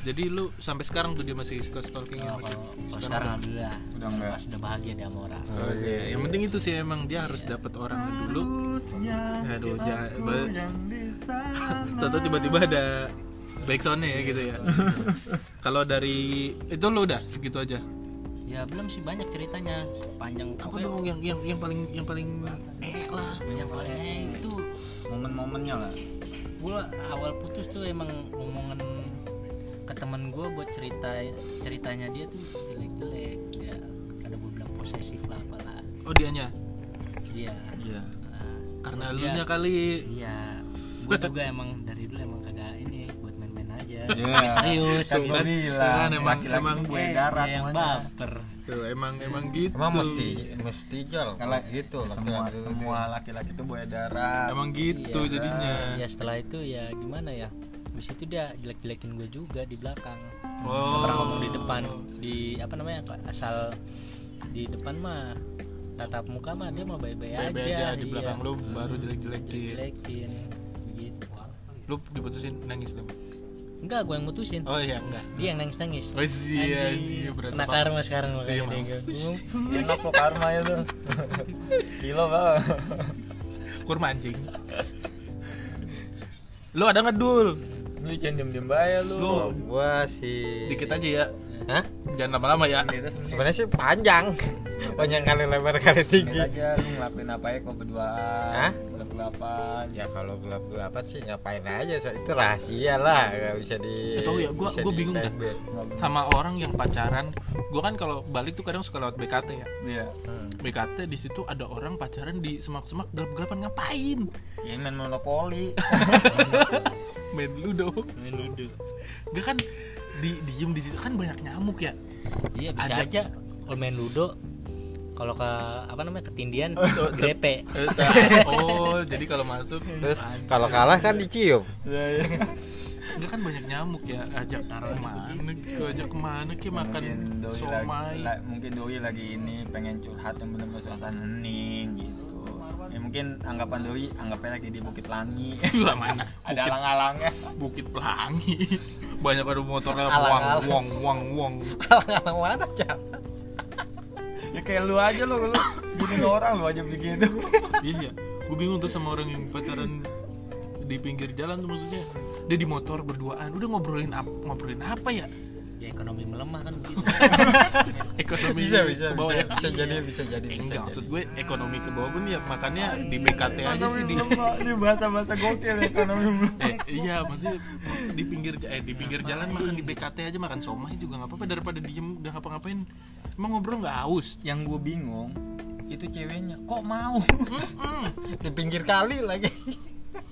jadi lu sampai sekarang tuh dia masih suka stalking Oh, kalau kalau sekarang alhamdulillah Udah enggak. pas udah bahagia dia sama orang Oh, iya. yang penting itu sih emang dia harus dapat orang dulu aduh jangan. Tentu tiba-tiba ada backsoundnya ya gitu ya. Kalau dari itu lu udah segitu aja. ya belum sih banyak ceritanya sepanjang Apa dong yang yang yang paling yang paling eh lah. yang paling eh, itu Momen-momennya lah. gue awal putus tuh emang ngomongan ke temen gue buat cerita ceritanya dia tuh jelek-jelek ya ada beberapa posesif lah apalah Oh dianya. iya Iya. Nah, Karena lu dia- nya kali. iya gue juga emang dari dulu emang kagak ini buat main-main aja Iya. Kagak serius Kan gua bilang, emang- laki-laki emang Eh, darat yang baper Tuh, emang emang gitu. emang mesti mesti jal Kalau gitu semua laki-laki itu. semua laki-laki itu buaya darat. Emang gitu Iya. jadinya. ya setelah itu ya gimana ya Habis itu dia jelek-jelekin gue juga di belakang Oh. pernah ngomong di depan di apa namanya asal di depan mah tatap muka mah dia mau baik-baik aja, aja di iya. belakang lu baru jelek-jelekin. jelek-jelekin gitu Lu diputusin nangis dong. enggak gue yang mutusin Oh iya enggak. dia yang nangis nangis Oh iya, iya berarti kena karma sekarang Iya, dia mampus. gua. Enak lo karma ya tuh. Kilo bang. kurma anjing. Lu ada nggak dul? Lu jangan diem-diem bayar lu. Lu gua sih dikit aja ya. Hah? Jangan lama-lama ya. Sebenarnya sih panjang panjang kali lebar kali tinggi aja lu ngelakuin apa ya kok berduaan. Hah? Gelap-gelapan. ya kalau gelap gelapan sih ngapain aja itu rahasia lah nggak bisa di tahu ya, gua- bisa gua bingung dah. Sama orang yang pacaran, gua kan kalau balik tuh kadang suka lewat BKT ya. Iya. Hmm. BKT di situ ada orang pacaran di semak-semak gelap-gelapan ngapain? Ini main monopoli. Main ludo. Main ludo. Gak kan di diem di situ kan banyak nyamuk ya. iya bisa Ajak. aja kalau main ludo kalau ke apa namanya ketindian Oh, grepe oh, jadi kalau masuk terus kalau kalah kan dicium Enggak kan banyak nyamuk ya ajak ke mana ke ajak ke mana ke makan mungkin lagi, somai la- mungkin doi lagi ini pengen curhat yang benar-benar suasana hening gitu. Ya mungkin anggapan doi anggapnya lagi di Bukit Langi. Lah mana Ada alang-alangnya. bukit pelangi banyak ada motornya wong Alang-alang. wong wong wong kalau mana Cal? Ya kayak lu aja lu lu ke orang lu aja begitu. iya gue bingung tuh sama orang yang pacaran di pinggir jalan tuh maksudnya. Dia di motor berduaan udah ngobrolin apa ngobrolin apa ya ya ekonomi melemah kan begitu. Ekonomi bisa bisa ke bawah bisa, ya? bisa jadi bisa jadi Eh, bisa enggak jadi. maksud gue ekonomi ke bawah pun ya makanya di BKT aja sih di Ini bahasa-bahasa gokil ekonomi belum. eh, iya maksudnya di pinggir eh di pinggir jalan makan di BKT aja makan somai juga nggak apa-apa. Daripada diem udah ngapa-ngapain emang ngobrol nggak haus? Yang gue bingung itu ceweknya kok mau? Di pinggir kali lagi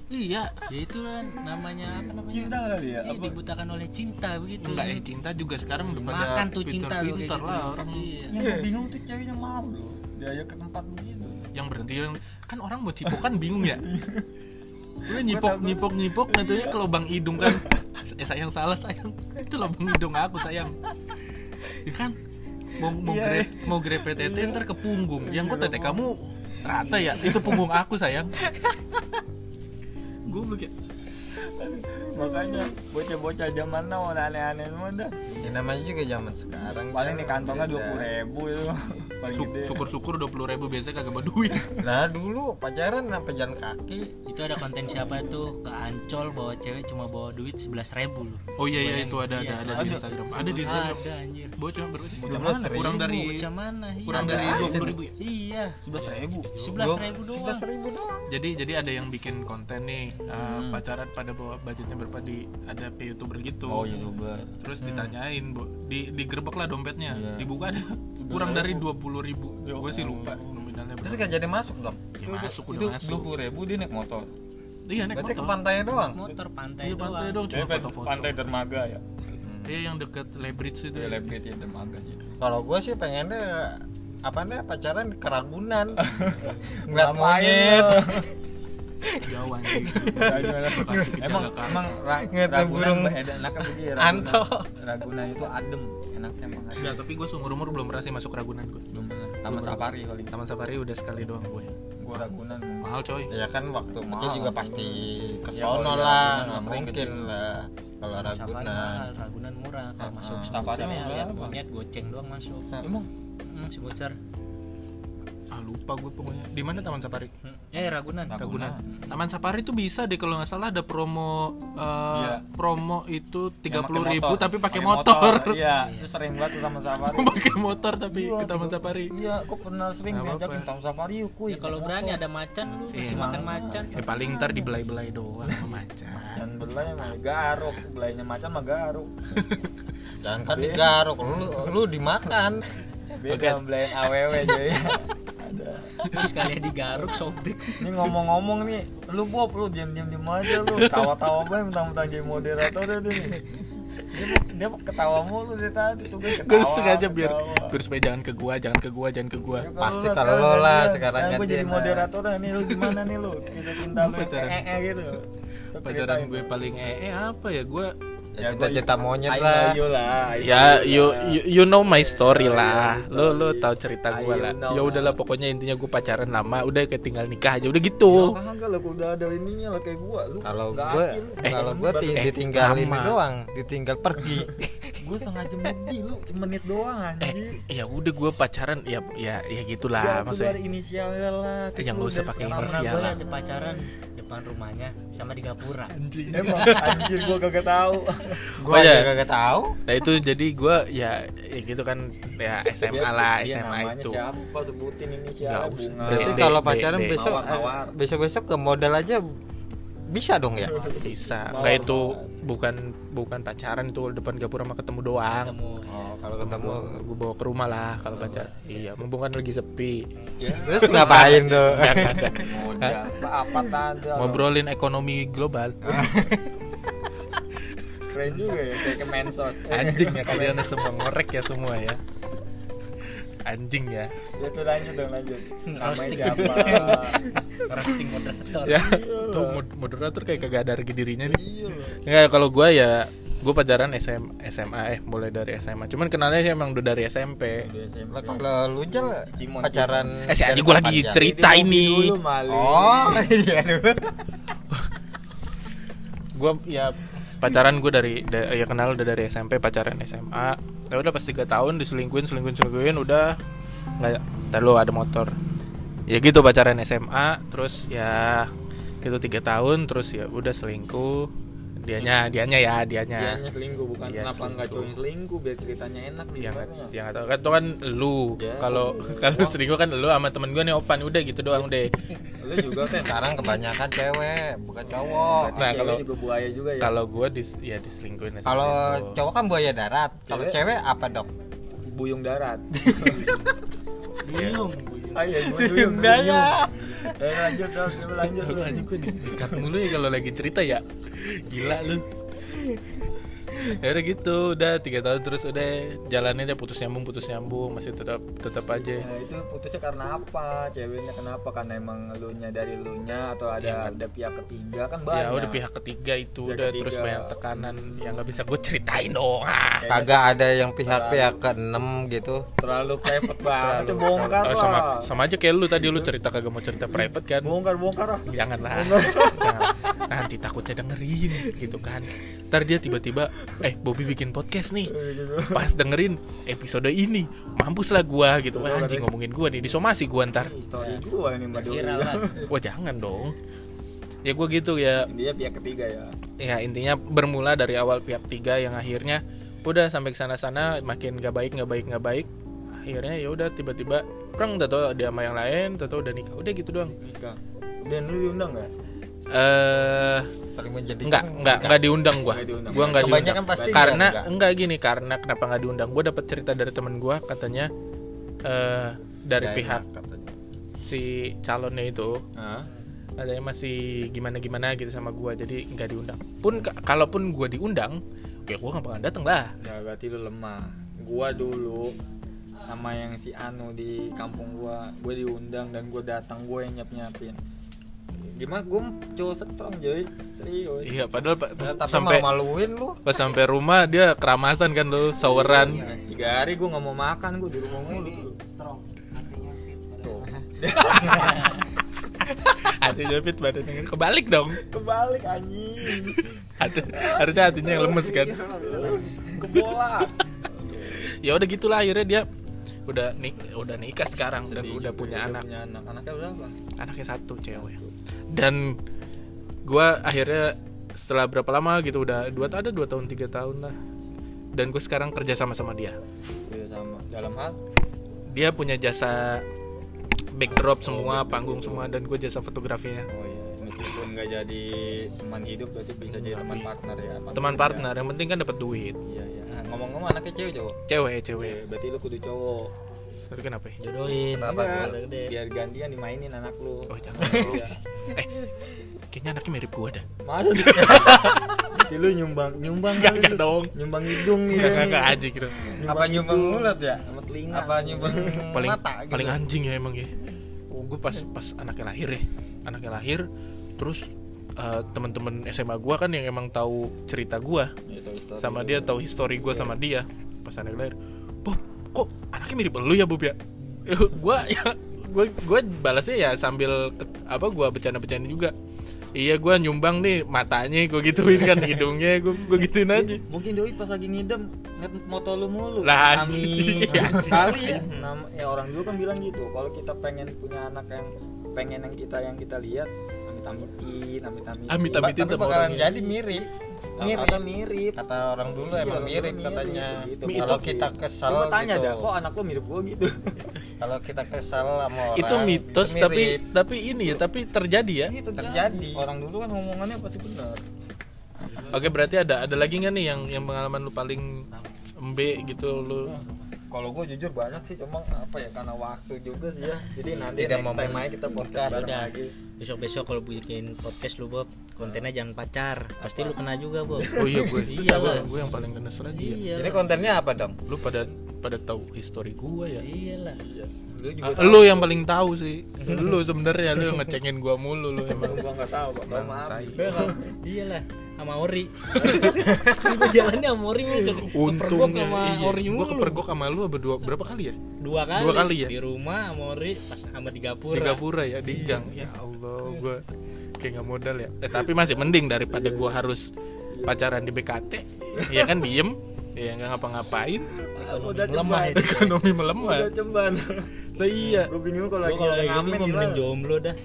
iya ya itu kan namanya apa namanya? Cinta kali ya Iya, apa? dibutakan oleh cinta begitu. Enggak eh cinta juga sekarang udah pada makan tuh cinta kayak pinter gitu. lah orang. Iya. yang gue bingung tuh ceweknya mau loh diajak ke tempat begitu. Yang berhenti kan orang mau cipokan bingung ya. Lu nyipok nyipok nyipok nantinya ke lubang hidung kan. Eh sayang salah sayang. Itu lubang hidung aku sayang. Ya kan? Mau mau Iya, gre mau grepe tete ntar ke punggung. Yang kok tete kamu rata ya? Itu punggung aku sayang gue ya makanya bocah-bocah zaman now udah aneh-aneh semua dah. Ya namanya juga zaman sekarang paling di kantongnya dua puluh ribu itu. Paling gede. syukur syukur dua puluh ribu biasanya kagak bawa duit. Lah dulu pacaran sampai jalan kaki. Itu ada konten siapa tuh ke Ancol bawa cewek cuma bawa duit sebelas ribu loh. Oh iya iya itu ada ada Iya, ada di. Instagram. Ada di Instagram. ada anjir. Bocah berapa kurang dari bocah mana? Iya. kurang dari Ada. dua puluh ribu. Ya? iya. Sebelas ribu. Sebelas ribu doang. sebelas ribu doang. Jadi jadi ada yang bikin konten nih uh, pacaran pada bawa budgetnya berapa di ada pay youtuber gitu. Oh youtuber. Terus ditanyain bu di digerebek lah dompetnya. Iya. dibuka ada. Kurang dari dua puluh ribu. Gue sih lupa nominalnya terus gak jadi masuk dong? Ya, masuk itu udah masuk. dua puluh ribu dia naik motor? Iya naik berarti ke motor. pantai doang? motor pantai Iya, pantai doang. cuma foto-foto. dermaga ya. Iya yang deket Lebridge itu. Ya lebih dermaga aja kalau gue sih pengennya apa nih pacaran ke Ragunan ngeliat monyet. lo? jauh anjing. Emang emang Ragunan burung beda enaknya begini Anto. Ragunan itu adem enaknya emang Enggak, tapi gue seumur umur belum pernah sih masuk Ragunan gue belum pernah. Taman safari paling Taman Safari udah sekali doang gue gua Ragunan. Mahal coy. Ya kan waktu kecil Mahal. juga pasti ke Ya, kalau sono di lah. nggak mungkin gitu. lah kalau Ragunan. Ragunan murah. Kalau masuk ah. Safari mah lihat berapa? monyet goceng doang masuk. Emang? Hmm, si Butser ah lupa gue pokoknya. Di mana Taman Safari? Eh Ragunan. Ragunan. Taman Safari itu bisa deh kalau nggak salah ada promo eh, Iya. promo itu tiga puluh ribu motor. tapi pakai motor, iya itu sering banget tuh sama safari. Pakai motor tapi Iya, ke Taman Safari? Iya kok pernah sering Nggak diajakin taman safari yuk kuy. Ya kalau berani ada macan lu Iya. masih makan macan. Ya paling ntar dibelai-belai doang sama macan. Macan belai mah garuk. Belainya macan mah garuk. Jangan kan digaruk lu lu dimakan. Beda belain aww jadi terus kalian digaruk sobek. Ini ngomong-ngomong nih lu Bob lu diam-diam diam aja lu? Tawa-tawa banget mentang-mentang jadi moderator deh dia nih. Dia, mau- dia ketawa mulu dari tadi tuh gue ketawa gue sengaja biar ketawa. biar supaya jangan ke gua jangan ke gua jangan ke gua. Ya, Pasti lu kalau lo sekarang lah, sekarang Nah, gue jadi moderator nih lu gimana nih lu? Kita cinta pacaran. eh eh gitu. pacaran gue paling eh, eh apa ya? Gue Ya, gua- cita-cita monyet I know lah you lah I ya know you, lah. you you know my story lah lo lo tahu cerita gue Ah, lah you know ya udahlah lah. pokoknya intinya gue pacaran lama udah kayak tinggal nikah aja udah Ya, gitu kagak lah, gua udah ada ininya lah kayak gua. Lu kalau gue akil. kalau Lu gue eh, ditinggal ini doang ditinggal pergi gua setengah jam lebih lu menit doang eh ya udah gue pacaran ya ya ya gitulah Ya, maksudnya inisialnya lah. Eh, yang nggak usah pakai inisial gue lah. pacaran depan rumahnya sama di Gapura anjing Emang anjir gua kagak tahu. Gue Oh, iya. aja kagak tahu nah itu jadi gue ya, ya gitu kan ya SMA Dia- lah dia SMA namanya itu Siapa sebutin inisialnya Nggak usah. bunga. berarti kalau pacaran dek. besok Mawar-mawar. besok besok ke modal aja bisa dong ya bisa Mawar, nggak itu mawar. bukan bukan pacaran itu depan gapura sama ketemu doang ketemu oh kalau ketemu gue bawa ke rumah lah kalau pacar iya mumpung kan lagi sepi Ya. terus ngapain tuh Modal. Apa tanda? ngobrolin ekonomi global Keren juga ya kayak ke mensos. anjing ya kalian semua ngorek ya semua ya anjing ya Ya tuh lanjut dong lanjut. Namanya Roasting. siapa? roasting moderator ya tuh mod- moderator kayak kagak ada harga dirinya nih Iya. loh. Enggak, kalau gue ya gue pacaran SM, SMA eh mulai dari SMA cuman kenalnya sih emang udah dari SMP. Lah, kalau lu Cimon, pacaran eh si dari aja gue lagi Jal? cerita ini dulu, oh iya dulu gue ya pacaran gue dari da- ya kenal udah dari SMP pacaran SMA ya udah pas tiga tahun diselingkuin selingkuin selingkuin udah nggak terlalu ada motor. Ya gitu pacaran SMA terus ya gitu tiga tahun terus ya udah selingkuh dianya dianya ya dianya. Dianya selingkuh bukan Iya, kenapa nggak selingkuh. cowoknya selingkuh biar ceritanya enak nih yang ibaratnya. yang atau kan itu kan lu. Ya. kalau kalau selingkuh kan lu sama temen gue nih opan. Udah gitu doang deh. Lu juga kan sekarang kebanyakan cewek bukan cowok. Nah, kalau- juga buaya juga ya. kalau gue dis ya diselingkuhin kalau cowok kan buaya darat. Kalau Cewek- apa dok? Buyung darat. buyung Ah iya, gua Buyung. Daya. Eh lanjut dong, lanjut anjing gue dikat mulu ya kalau lagi cerita ya. Gila lu ya udah gitu udah tiga tahun terus udah jalannya dia putus nyambung putus nyambung masih tetap tetap aja Nah, itu putusnya karena apa? Ceweknya kenapa? Karena emang elunya dari elunya atau ada Iya, kan. ada pihak ketiga kan banyak. ya udah pihak ketiga itu Pihak udah ketiga. terus banyak tekanan yang nggak bisa gue ceritain dong ah. kagak ada yang pihak-pihak keenam gitu terlalu private banget Terlalu- itu bongkar Oh, lah. sama sama aja kayak lu tadi lu cerita kagak mau cerita private kan Bongkar bongkar ah. jangan lah Jangan. Nanti takutnya dengerin gitu kan. Ntar dia tiba-tiba eh Bobby bikin podcast nih. Eh, gitu. pas dengerin episode ini mampus lah gua gitu. Wah anjing ngomongin gua nih disomasi gua ntar. Story gua ini Mbak Doi. viral lah. Wah jangan dong. Ya gua gitu ya. Dia pihak ketiga ya. ya intinya bermula dari awal pihak tiga yang akhirnya udah sampai ke sana-sana makin gak baik nggak baik nggak baik. Akhirnya ya udah tiba-tiba perang tato dia sama yang lain tato udah nikah. Udah gitu doang. Nikah. Dan lu diundang nggak? Eh menjadikan enggak enggak enggak diundang gua gua enggak diundang pasti karena enggak, enggak gini karena kenapa nggak diundang gua dapat cerita dari temen gua katanya eh dari pihak katanya. si calonnya itu Hah? katanya masih gimana gimana gitu sama gua jadi nggak diundang pun ka- kalaupun gua diundang ya gua nggak bakal datang lah Ya berarti lu lemah. Gua dulu sama yang si Anu di kampung gua, gua diundang dan gua datang gua yang nyiap-nyiapin. Gimana? Gua cowok strong jadi serius. iya padahal pa- Ya, pas tapi sampai malu-maluin lu. pas sampai rumah dia keramasan kan lo saweran Nah, tiga hari gua nggak mau makan gua di rumah mulu. Tuh. strong artinya fit Tuh. hatinya fit badannya. Kebalik dong. Kebalik anjing. Hati, harusnya hatinya yang lemes kan. Kebola. ya udah gitulah akhirnya dia udah nik udah nikah sekarang dan Sedih udah juga, punya udah anak. punya anak. Anaknya udah apa? Anaknya satu cewek dan gua akhirnya setelah berapa lama gitu udah dua ada dua tahun tiga tahun lah. Dan gue sekarang kerja sama sama dia. Udah sama. Dalam hal? Dia punya jasa backdrop semua panggung semua dan gue jasa fotografinya. Oh iya meskipun nggak jadi teman hidup berarti bisa jadi teman partner ya teman partner yang penting kan dapat duit. Iya iya. Ngomong-ngomong anaknya cewek cowok? Cewek cewek. Cewek, berarti lu kudu cowok tapi kenapa ya? jodohin. Kenapa? Gede. biar gantian dimainin anak lu. Oh jangan. Iya. eh kayaknya anaknya mirip gue dah. Masa sih? Berarti lu nyumbang nyumbang enggak lu. dong. nyumbang hidung nih Enggak, enggak, enggak aja gitu apa nyumbang hidung. mulut ya? Sama telinga. Apa nyumbang paling mata gitu? paling anjing ya emang ya. Oh, gue pas pas anaknya lahir ya. Anaknya lahir terus eh, teman-teman SMA gua kan yang emang tahu cerita gua. Ya, tahu sama dia tahu histori gua sama dia pas anaknya lahir. Bob kok anaknya mirip lu ya Bob ya gua ya gua gua balasnya ya sambil ke- apa gua bercanda-bercanda juga iya gua nyumbang nih matanya gua gituin kan hidungnya gua gua gituin aja mungkin doi pas lagi ngidam ngeliat moto lu mulu Lah, Amin. anjing. Anjing. kali ya Nam- ya orang dulu kan bilang gitu kalau kita pengen punya anak yang pengen yang kita yang kita lihat amit amitin amit amitin Amit- Ba- amitin tapi bakalan orangnya. jadi mirip. Mirip. kata mirip. Kata orang dulu Iya, emang mirip dulu katanya. gitu. kalau kita kesal Gua tanya gitu. dah kok anak lu mirip gua gitu? Kalau kita kesal sama orang itu mitos itu tapi mirip. tapi ini ya tapi terjadi ya. Gitu, Terjadi. orang dulu kan ngomongannya pasti benar. Oke berarti ada ada lagi nggak nih yang yang pengalaman lu paling embe gitu lu kalau gue jujur banyak sih cuma apa ya karena waktu juga sih ya. Jadi nanti Tidak next time aja kita podcast bareng udah. lagi. Besok besok kalau bikin podcast lu Bob kontennya jangan pacar. Pasti lu kena juga Bob. Oh iya gue Iya gue yang paling kenes lagi ya. Iya jadi kontennya apa dong lu pada pada tahu histori gue ya. Iyalah. Lu juga Ah, lu yang paling tahu sih. Lu sebenarnya lu yang ngecengin gua mulu lu emang. Gua nggak tahu pak. Mohon maaf iyalah sama Ori. Gua jalannya sama Ori mulu. Untungnya sama iya. Ori mulu. gue kepergok sama lu berdua berapa kali ya? Dua kali. Dua kali ya? di rumah sama Ori pas sama di Gapura. Di Gapura ya di gang. Ya Allah gue kayak nggak modal ya. Eh, tapi masih mending daripada gua harus pacaran di BKT ya kan diem. Ya nggak ngapa-ngapain udah melemah itu. ekonomi melemah. Udah ceban Lah iya. Gue bingung kalau lagi kalau kayak gitu ngamen gua mending jomblo dah.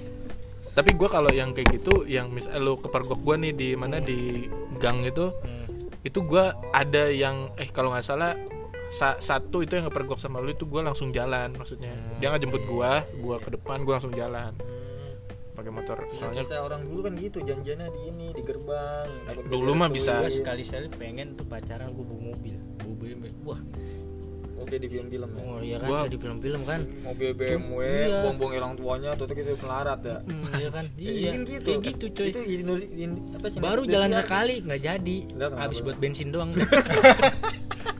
Tapi gua kalau yang kayak gitu yang misal lu kepergok gua nih di mana di gang itu Hmm. itu gua ada yang eh kalau nggak salah sa- satu itu yang ngepergok sama lu itu gua langsung jalan maksudnya. Dia nggak jemput gua gua ke depan gua langsung jalan. Pakai motor soalnya soalnya orang dulu kan gitu janjiannya di ini di gerbang Dulu mah bisa. sekali sekali pengen tuh pacaran gua bawa mobil BMW wah. Oke di film-film ya? Oh iya kan ada di film-film kan. Mobil BMW Iya. bombong orang tuanya tuh kita melarat ya. Hmm, iya kan. Ya, iya kan gitu. kayak gitu coy. Itu ini, ini, apa sih baru Indonesia jalan kan? sekali nggak jadi. Habis buat bensin doang.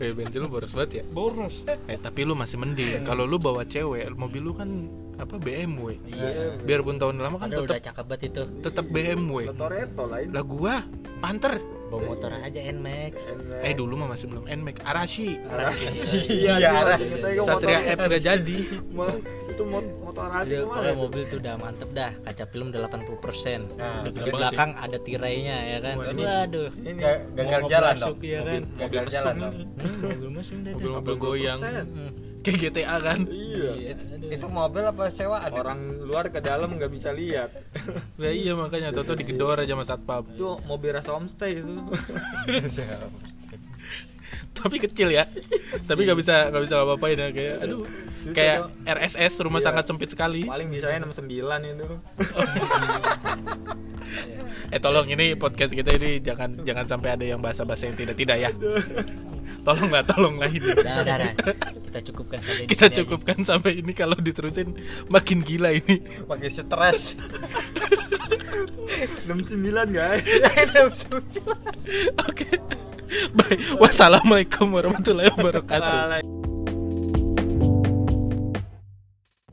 Kayak bensin lu boros banget ya? Boros. Eh tapi lu masih mending. Kalau lu bawa cewek mobil lu kan apa BMW iya. Biarpun tahun lama kan tetap cakep banget itu. tetap BMW Lah, Toretto lah gua Panther bawa motor aja Nmax eh dulu mah masih belum Nmax Arashi. Iya Iya, iya Aras. Satria F nggak jadi. Itu mot- motor Arashi tuh? mobil tuh udah mantep dah. Kaca film udah 80% Nah, udah di belakang ada tirainya ya kan? Waduh. waduh. Ini Ga- gagal jalan dong. ya kan? Mobil jalan dong. Hmm, mobil mesin mobil goyang. kayak GTA kan? Iya. Iya, aduh. itu mobil apa sewaan orang luar ke dalam nggak bisa lihat. Ya iya makanya Toto digedor aja sama satpam. Itu mobil rasa homestay itu. Tapi kecil ya. Tapi nggak bisa nggak bisa apa-apain ya kayak aduh. Kayak. RSS rumah Iya. sangat sempit sekali. Paling bisanya 69 itu. Eh tolong ini podcast kita ini jangan jangan sampai ada yang bahasa-bahasa yang tidak tidak ya tolong lah tolong lah ini Dah, dah, dah. kita cukupkan sampai kita sini aja. cukupkan sampai ini kalau diterusin makin gila ini. Pakai stres. 69 guys. Oke. Bye. Wassalamualaikum warahmatullahi wabarakatuh.